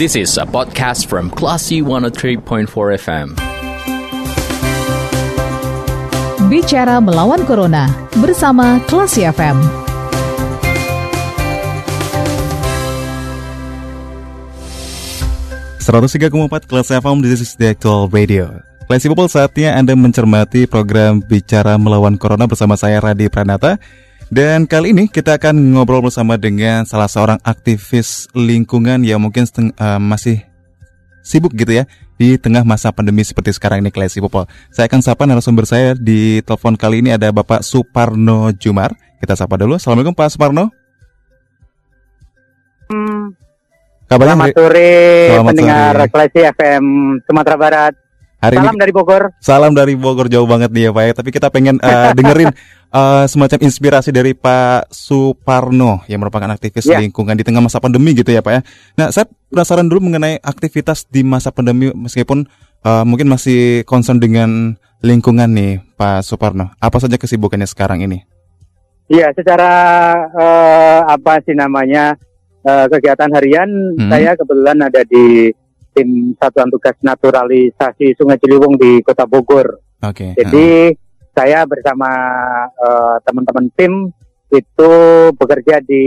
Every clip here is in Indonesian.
This is a podcast from Classy 103.4 FM. Bicara melawan Corona bersama Classy FM. empat kelas FM This is the actual radio Classy People saatnya Anda mencermati program Bicara Melawan Corona bersama saya Radi Pranata dan kali ini kita akan ngobrol bersama dengan salah seorang aktivis lingkungan yang mungkin seteng, uh, masih sibuk gitu ya di tengah masa pandemi seperti sekarang ini Classy People. Saya akan sapa narasumber saya di telepon kali ini ada Bapak Suparno Jumar. Kita sapa dulu. Assalamualaikum Pak Suparno. Hmm, Kabarnya selamat sore selamat pendengar Classy FM Sumatera Barat. Hari salam ini, dari Bogor. Salam dari Bogor jauh banget nih ya Pak ya. Tapi kita pengen uh, dengerin uh, semacam inspirasi dari Pak Suparno yang merupakan aktivis yeah. lingkungan di tengah masa pandemi gitu ya Pak ya. Nah saya penasaran dulu mengenai aktivitas di masa pandemi meskipun uh, mungkin masih concern dengan lingkungan nih Pak Suparno. Apa saja kesibukannya sekarang ini? Iya, secara uh, apa sih namanya uh, kegiatan harian hmm. saya kebetulan ada di tim satuan tugas naturalisasi Sungai Ciliwung di Kota Bogor. Oke. Okay. Jadi uh. Saya bersama uh, teman-teman tim itu bekerja di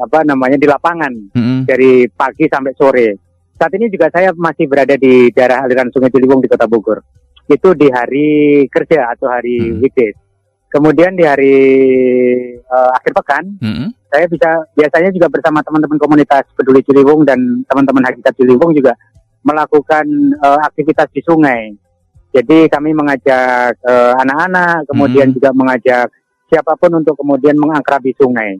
apa namanya di lapangan mm-hmm. dari pagi sampai sore. Saat ini juga saya masih berada di daerah aliran Sungai Ciliwung di Kota Bogor. Itu di hari kerja atau hari mm-hmm. weekdays. Kemudian di hari uh, akhir pekan, mm-hmm. saya bisa biasanya juga bersama teman-teman komunitas peduli Ciliwung dan teman-teman Hakikat Ciliwung juga melakukan uh, aktivitas di sungai. Jadi kami mengajak uh, anak-anak, kemudian hmm. juga mengajak siapa pun untuk kemudian mengakrabi sungai.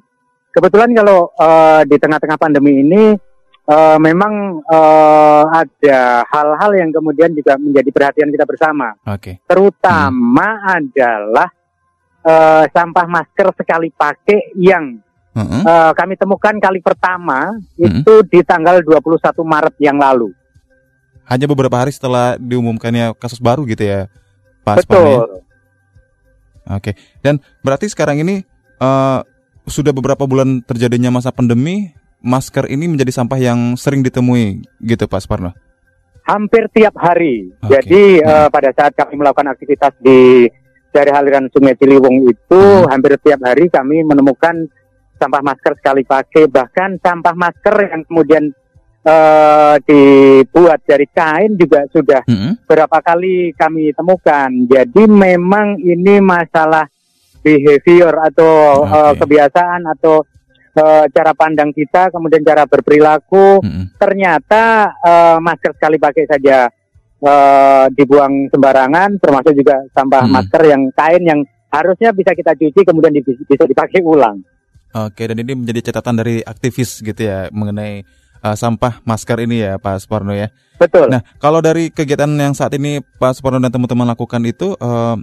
Kebetulan kalau uh, di tengah-tengah pandemi ini uh, memang uh, ada hal-hal yang kemudian juga menjadi perhatian kita bersama. Okay. Terutama hmm. adalah uh, sampah masker sekali pakai yang uh, kami temukan kali pertama uh-huh. itu di tanggal 21 Maret yang lalu hanya beberapa hari setelah diumumkannya kasus baru gitu ya, Pak Betul. Ya? Oke, dan berarti sekarang ini uh, sudah beberapa bulan terjadinya masa pandemi, masker ini menjadi sampah yang sering ditemui gitu Pak Sparno? Hampir tiap hari. Okay. Jadi hmm. uh, pada saat kami melakukan aktivitas di dari aliran Sungai Ciliwung itu hmm. hampir tiap hari kami menemukan sampah masker sekali pakai, bahkan sampah masker yang kemudian uh, dibuat dari kain juga sudah mm -hmm. berapa kali kami temukan. Jadi memang ini masalah behavior atau okay. uh, kebiasaan atau uh, cara pandang kita, kemudian cara berperilaku. Mm -hmm. Ternyata uh, masker sekali pakai saja uh, dibuang sembarangan, termasuk juga sampah mm -hmm. masker yang kain yang harusnya bisa kita cuci kemudian bisa dipakai ulang. Oke, dan ini menjadi catatan dari aktivis gitu ya mengenai uh, sampah masker ini ya Pak Suparno ya. Betul. Nah kalau dari kegiatan yang saat ini Pak Suparno dan teman-teman lakukan itu uh,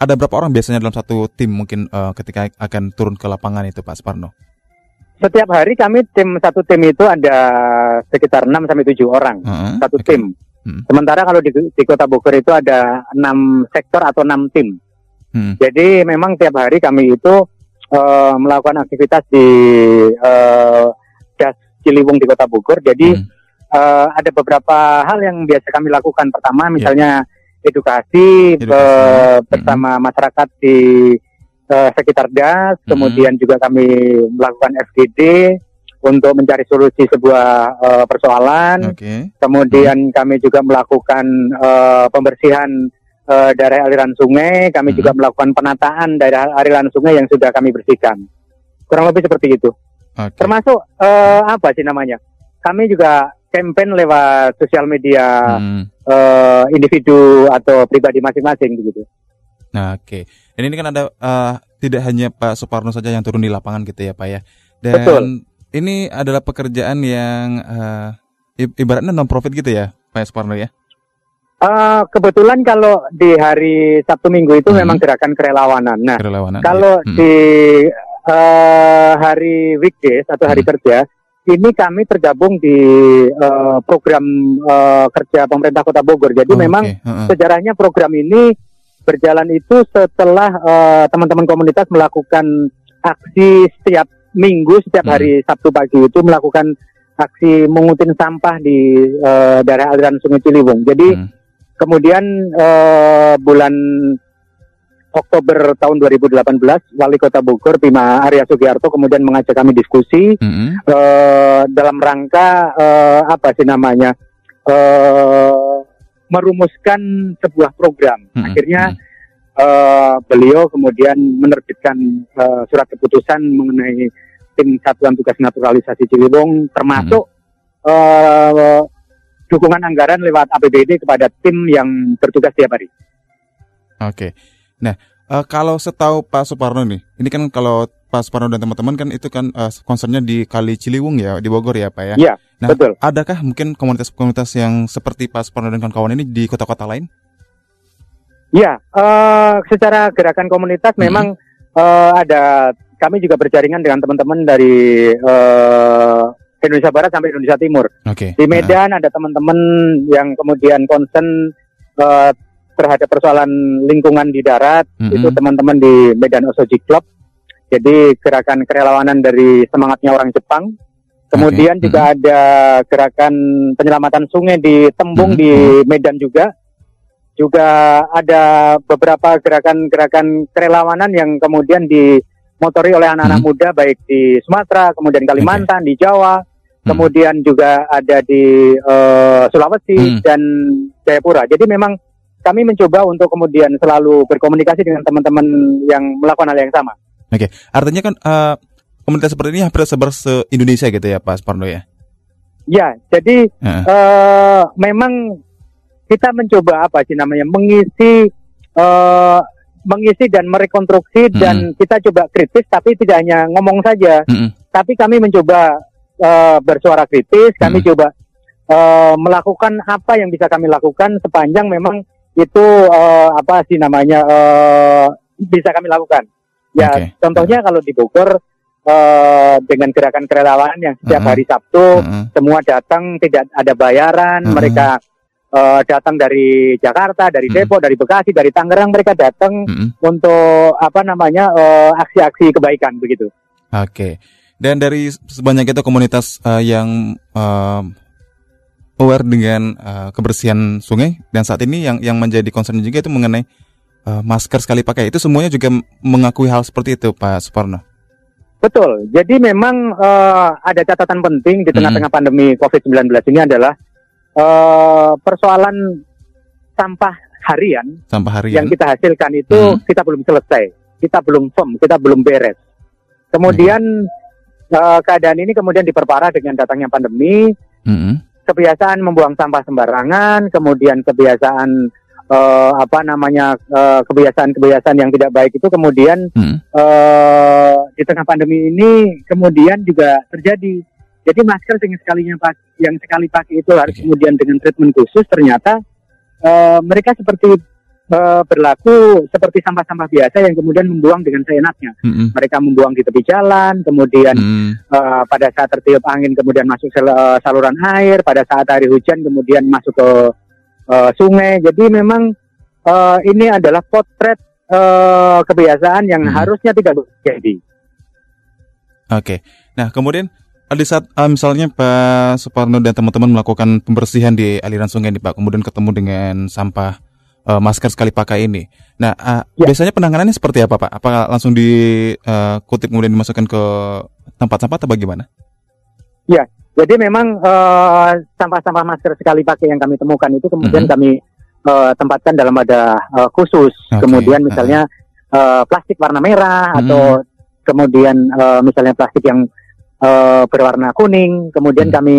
ada berapa orang biasanya dalam satu tim mungkin uh, ketika akan turun ke lapangan itu Pak Suparno? Setiap hari kami tim satu tim itu ada sekitar 6 sampai tujuh orang uh -huh. satu okay. tim. Hmm. Sementara kalau di, di Kota Bogor itu ada enam sektor atau enam tim. Hmm. Jadi memang tiap hari kami itu uh, melakukan aktivitas di uh, das Ciliwung di Kota Bogor. Jadi hmm. uh, ada beberapa hal yang biasa kami lakukan. Pertama ya. misalnya yeah. edukasi, edukasi. Bersama hmm. masyarakat di uh, sekitar das. Hmm. Kemudian juga kami melakukan FGD untuk mencari solusi sebuah uh, persoalan. Okay. Kemudian hmm. kami juga melakukan uh, pembersihan uh, daerah aliran sungai. Kami hmm. juga melakukan penataan daerah aliran sungai yang sudah kami bersihkan. Kurang lebih seperti itu. Okay. Termasuk uh, apa sih namanya? Kami juga campaign lewat sosial media hmm. uh, individu atau pribadi masing-masing begitu. Nah, oke. Okay. Dan ini kan ada uh, tidak hanya Pak Suparno saja yang turun di lapangan gitu ya, Pak ya. Dan Betul. ini adalah pekerjaan yang uh, ibaratnya non profit gitu ya, Pak Suparno ya. Uh, kebetulan kalau di hari Sabtu Minggu itu hmm. memang gerakan kerelawanan. Nah, kerelawanan, kalau ya. hmm. di uh, hari weekdays atau hari hmm. kerja ini kami tergabung di uh, program uh, kerja pemerintah Kota Bogor. Jadi oh, memang okay. uh -uh. sejarahnya program ini berjalan itu setelah teman-teman uh, komunitas melakukan aksi setiap minggu setiap hmm. hari Sabtu pagi itu melakukan aksi mengutin sampah di uh, daerah aliran Sungai Ciliwung. Jadi hmm. kemudian uh, bulan Oktober tahun 2018 Wali Kota Bogor Bima Arya Sugiarto kemudian mengajak kami diskusi hmm. uh, dalam rangka uh, apa sih namanya uh, merumuskan sebuah program. Hmm. Akhirnya uh, beliau kemudian menerbitkan uh, surat keputusan mengenai tim Satuan Tugas Naturalisasi Ciliwung termasuk hmm. uh, dukungan anggaran lewat APBD kepada tim yang bertugas tiap hari. Oke. Nah, uh, kalau setahu Pak Suparno nih, ini kan kalau Pak Suparno dan teman-teman kan itu kan uh, concernnya di Kali Ciliwung ya, di Bogor ya Pak ya? Iya, nah, betul. Adakah mungkin komunitas-komunitas yang seperti Pak Suparno dan kawan-kawan ini di kota-kota lain? Ya, uh, secara gerakan komunitas hmm. memang uh, ada kami juga berjaringan dengan teman-teman dari uh, Indonesia Barat sampai Indonesia Timur. Okay. Di Medan uh. ada teman-teman yang kemudian concern uh, terhadap persoalan lingkungan di darat. Mm-hmm. Itu teman-teman di Medan Osoji Club. Jadi gerakan kerelawanan dari semangatnya orang Jepang. Kemudian okay. juga mm-hmm. ada gerakan penyelamatan sungai di Tembung mm-hmm. di Medan juga. Juga ada beberapa gerakan-gerakan kerelawanan yang kemudian dimotori oleh anak-anak mm-hmm. muda baik di Sumatera, kemudian Kalimantan, okay. di Jawa, kemudian juga ada di uh, Sulawesi hmm. dan Jayapura. Jadi memang kami mencoba untuk kemudian selalu berkomunikasi dengan teman-teman yang melakukan hal yang sama. Oke, okay. artinya kan uh, komunitas seperti ini hampir sebar se Indonesia gitu ya, Pak Sparno ya? Ya, jadi uh. Uh, memang kita mencoba apa sih namanya mengisi uh, mengisi dan merekonstruksi -hmm. dan kita coba kritis, tapi tidak hanya ngomong saja, -hmm. tapi kami mencoba uh, bersuara kritis, -hmm. kami coba uh, melakukan apa yang bisa kami lakukan sepanjang memang itu uh, apa sih namanya uh, bisa kami lakukan. Ya, okay. contohnya kalau di Bogor uh, dengan gerakan kerelawan yang setiap uh -huh. hari Sabtu uh -huh. semua datang tidak ada bayaran, uh -huh. mereka uh, datang dari Jakarta, dari Depok, uh -huh. dari Bekasi, dari Tangerang mereka datang uh -huh. untuk apa namanya aksi-aksi uh, kebaikan begitu. Oke. Okay. Dan dari sebanyak itu komunitas uh, yang uh, aware dengan uh, kebersihan sungai dan saat ini yang yang menjadi concern juga itu mengenai uh, masker sekali pakai itu semuanya juga mengakui hal seperti itu Pak Suparno. Betul. Jadi memang uh, ada catatan penting di tengah-tengah hmm. pandemi COVID-19 ini adalah uh, persoalan sampah harian, sampah harian yang kita hasilkan itu hmm. kita belum selesai, kita belum firm, kita belum beres. Kemudian hmm. uh, keadaan ini kemudian diperparah dengan datangnya pandemi. Hmm kebiasaan membuang sampah sembarangan, kemudian kebiasaan uh, apa namanya uh, kebiasaan-kebiasaan yang tidak baik itu kemudian hmm. uh, di tengah pandemi ini kemudian juga terjadi. Jadi masker yang sekalinya yang sekali pakai itu harus okay. kemudian dengan treatment khusus ternyata uh, mereka seperti uh, berlaku seperti sampah-sampah biasa yang kemudian membuang dengan seenaknya. Mm-hmm. Mereka membuang di tepi jalan, kemudian mm. uh, pada saat tertiup angin kemudian masuk sel- uh, saluran air, pada saat hari hujan kemudian masuk ke uh, sungai. Jadi memang uh, ini adalah potret uh, kebiasaan yang mm. harusnya tidak terjadi. Oke, okay. nah kemudian di saat uh, misalnya Pak Suparno dan teman-teman melakukan pembersihan di aliran sungai nih Pak, kemudian ketemu dengan sampah uh, masker sekali pakai ini. Nah, uh, ya. biasanya penanganannya seperti apa, Pak? Apa langsung dikutip uh, kemudian dimasukkan ke tempat sampah atau bagaimana? Ya, jadi memang sampah-sampah uh, masker sekali pakai yang kami temukan itu kemudian mm -hmm. kami uh, tempatkan dalam ada uh, khusus. Okay. Kemudian misalnya uh, plastik warna merah mm -hmm. atau kemudian uh, misalnya plastik yang uh, berwarna kuning, kemudian hmm. kami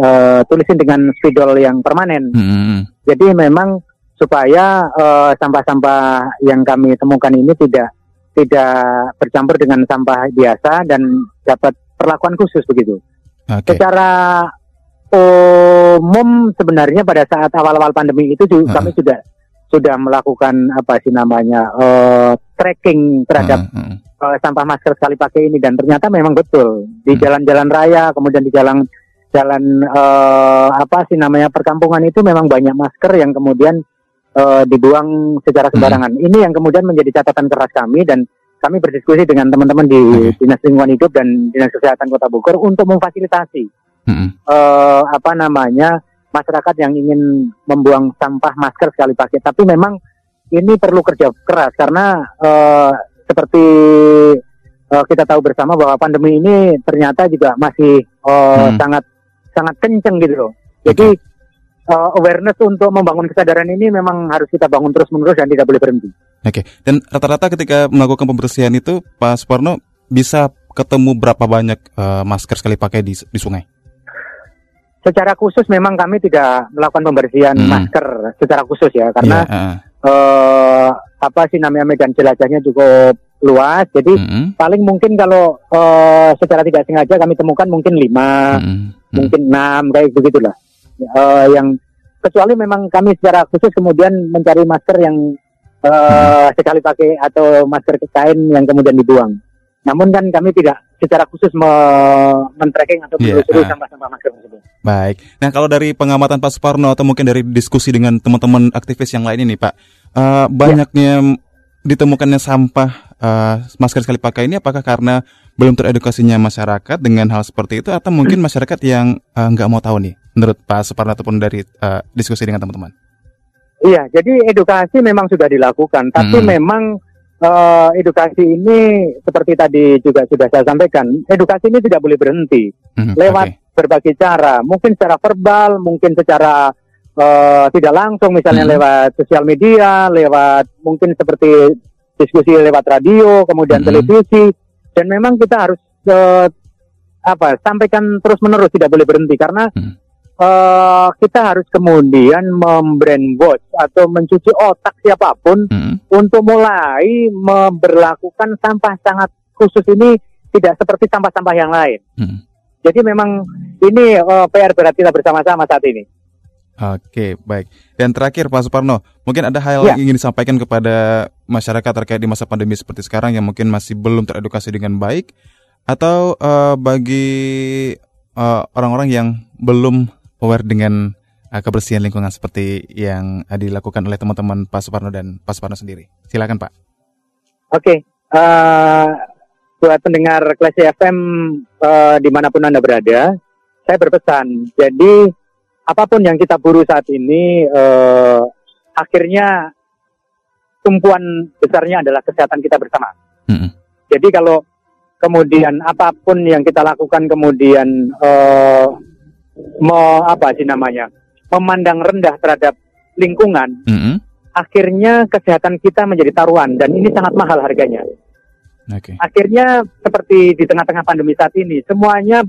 uh, tulisin dengan spidol yang permanen. Hmm. Jadi memang supaya eh, sampah-sampah yang kami temukan ini tidak tidak bercampur dengan sampah biasa dan dapat perlakuan khusus begitu. Okay. Secara umum sebenarnya pada saat awal-awal pandemi itu juga, uh -huh. kami sudah sudah melakukan apa sih namanya uh, tracking terhadap uh -huh. uh, sampah masker sekali pakai ini dan ternyata memang betul di jalan-jalan uh -huh. raya kemudian di jalan jalan uh, apa sih namanya perkampungan itu memang banyak masker yang kemudian uh, dibuang secara sembarangan. Hmm. Ini yang kemudian menjadi catatan keras kami dan kami berdiskusi dengan teman-teman di okay. Dinas Lingkungan Hidup dan Dinas Kesehatan Kota Bogor untuk memfasilitasi hmm. uh, apa namanya masyarakat yang ingin membuang sampah masker sekali pakai. Tapi memang ini perlu kerja keras karena uh, seperti uh, kita tahu bersama bahwa pandemi ini ternyata juga masih uh, hmm. sangat sangat kenceng gitu loh. Jadi uh, awareness untuk membangun kesadaran ini memang harus kita bangun terus menerus dan tidak boleh berhenti. Oke. Okay. Dan rata-rata ketika melakukan pembersihan itu, Pak Suparno bisa ketemu berapa banyak uh, masker sekali pakai di, di sungai? Secara khusus memang kami tidak melakukan pembersihan hmm. masker secara khusus ya karena yeah, uh. Uh, apa sih namanya medan jelajahnya cukup luas. Jadi hmm. paling mungkin kalau uh, secara tidak sengaja kami temukan mungkin lima, hmm. mungkin enam kayak begitulah. Uh, yang kecuali memang kami secara khusus kemudian mencari masker yang uh, sekali pakai atau masker kain yang kemudian dibuang. Namun kan kami tidak secara khusus men-tracking atau iya, menelusuri yeah. sampah-sampah masker tersebut. Baik. Nah kalau dari pengamatan Pak Suparno atau mungkin dari diskusi dengan teman-teman aktivis yang lain ini Pak, uh, banyaknya yeah. ditemukannya sampah uh, masker sekali pakai ini apakah karena belum teredukasinya masyarakat dengan hal seperti itu atau mungkin masyarakat yang nggak uh, mau tahu nih menurut Pak Suparno ataupun dari uh, diskusi dengan teman-teman? Iya, jadi edukasi memang sudah dilakukan, tapi hmm. memang uh, edukasi ini seperti tadi juga sudah saya sampaikan, edukasi ini tidak boleh berhenti hmm, lewat okay. berbagai cara, mungkin secara verbal, mungkin secara uh, tidak langsung, misalnya hmm. lewat sosial media, lewat mungkin seperti diskusi lewat radio, kemudian hmm. televisi, dan memang kita harus uh, apa sampaikan terus menerus tidak boleh berhenti karena hmm uh, kita harus kemudian membrainwash atau mencuci otak siapa pun hmm. untuk mulai memperlakukan sampah sangat khusus ini tidak seperti sampah-sampah yang lain. Hmm. Jadi memang ini uh, PR berat kita bersama-sama saat ini. Oke, baik. Dan terakhir Pak Suparno, mungkin ada hal ya. yang ingin disampaikan kepada masyarakat terkait di masa pandemi seperti sekarang yang mungkin masih belum teredukasi dengan baik atau uh, bagi orang-orang uh, yang belum aware dengan uh, kebersihan lingkungan seperti yang uh, dilakukan oleh teman-teman Pak Suparno dan Pak Suparno sendiri. Silakan Pak. Oke, okay. uh, buat pendengar Klasi FM uh, di mana pun anda berada, saya berpesan. Jadi apa pun yang kita buru saat ini, uh, akhirnya tumpuan besarnya adalah kesehatan kita bersama. Mm -hmm. Jadi kalau kemudian apa pun yang kita lakukan kemudian uh, me, apa sih namanya memandang rendah terhadap lingkungan, mm -hmm. akhirnya kesehatan kita menjadi taruhan dan ini sangat mahal harganya. Okay. Akhirnya seperti di tengah-tengah pandemi saat ini, semuanya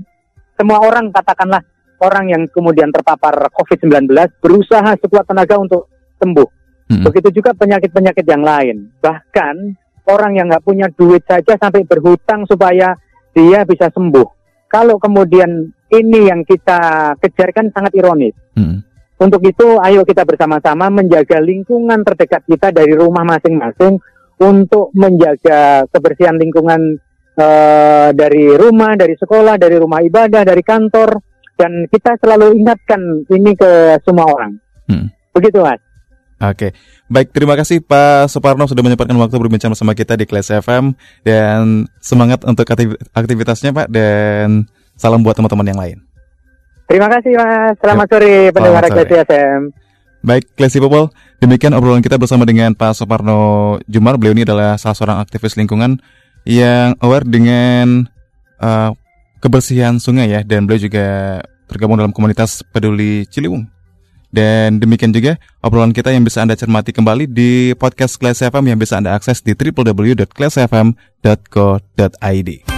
semua orang katakanlah orang yang kemudian terpapar COVID-19 berusaha sekuat tenaga untuk sembuh. Mm-hmm. Begitu juga penyakit-penyakit yang lain. Bahkan orang yang nggak punya duit saja sampai berhutang supaya dia bisa sembuh. Kalau kemudian ini yang kita kejarkan sangat ironis. Hmm. Untuk itu, ayo kita bersama-sama menjaga lingkungan terdekat kita dari rumah masing-masing untuk menjaga kebersihan lingkungan uh, dari rumah, dari sekolah, dari rumah ibadah, dari kantor, dan kita selalu ingatkan ini ke semua orang. Hmm. Begitu, Mas. Oke, baik terima kasih Pak Suparno sudah menyempatkan waktu berbincang bersama kita di Kelas FM dan semangat untuk aktivitasnya Pak dan Salam buat teman-teman yang lain. Terima kasih Mas. Selamat ya. sore pendengar Klasi FM. Baik, Klesi People, demikian obrolan kita bersama dengan Pak Soparno Jumar. Beliau ini adalah salah seorang aktivis lingkungan yang aware dengan uh, kebersihan sungai ya, dan beliau juga tergabung dalam komunitas peduli Ciliwung. Dan demikian juga obrolan kita yang bisa Anda cermati kembali di podcast Class FM yang bisa Anda akses di www.classfm.co.id.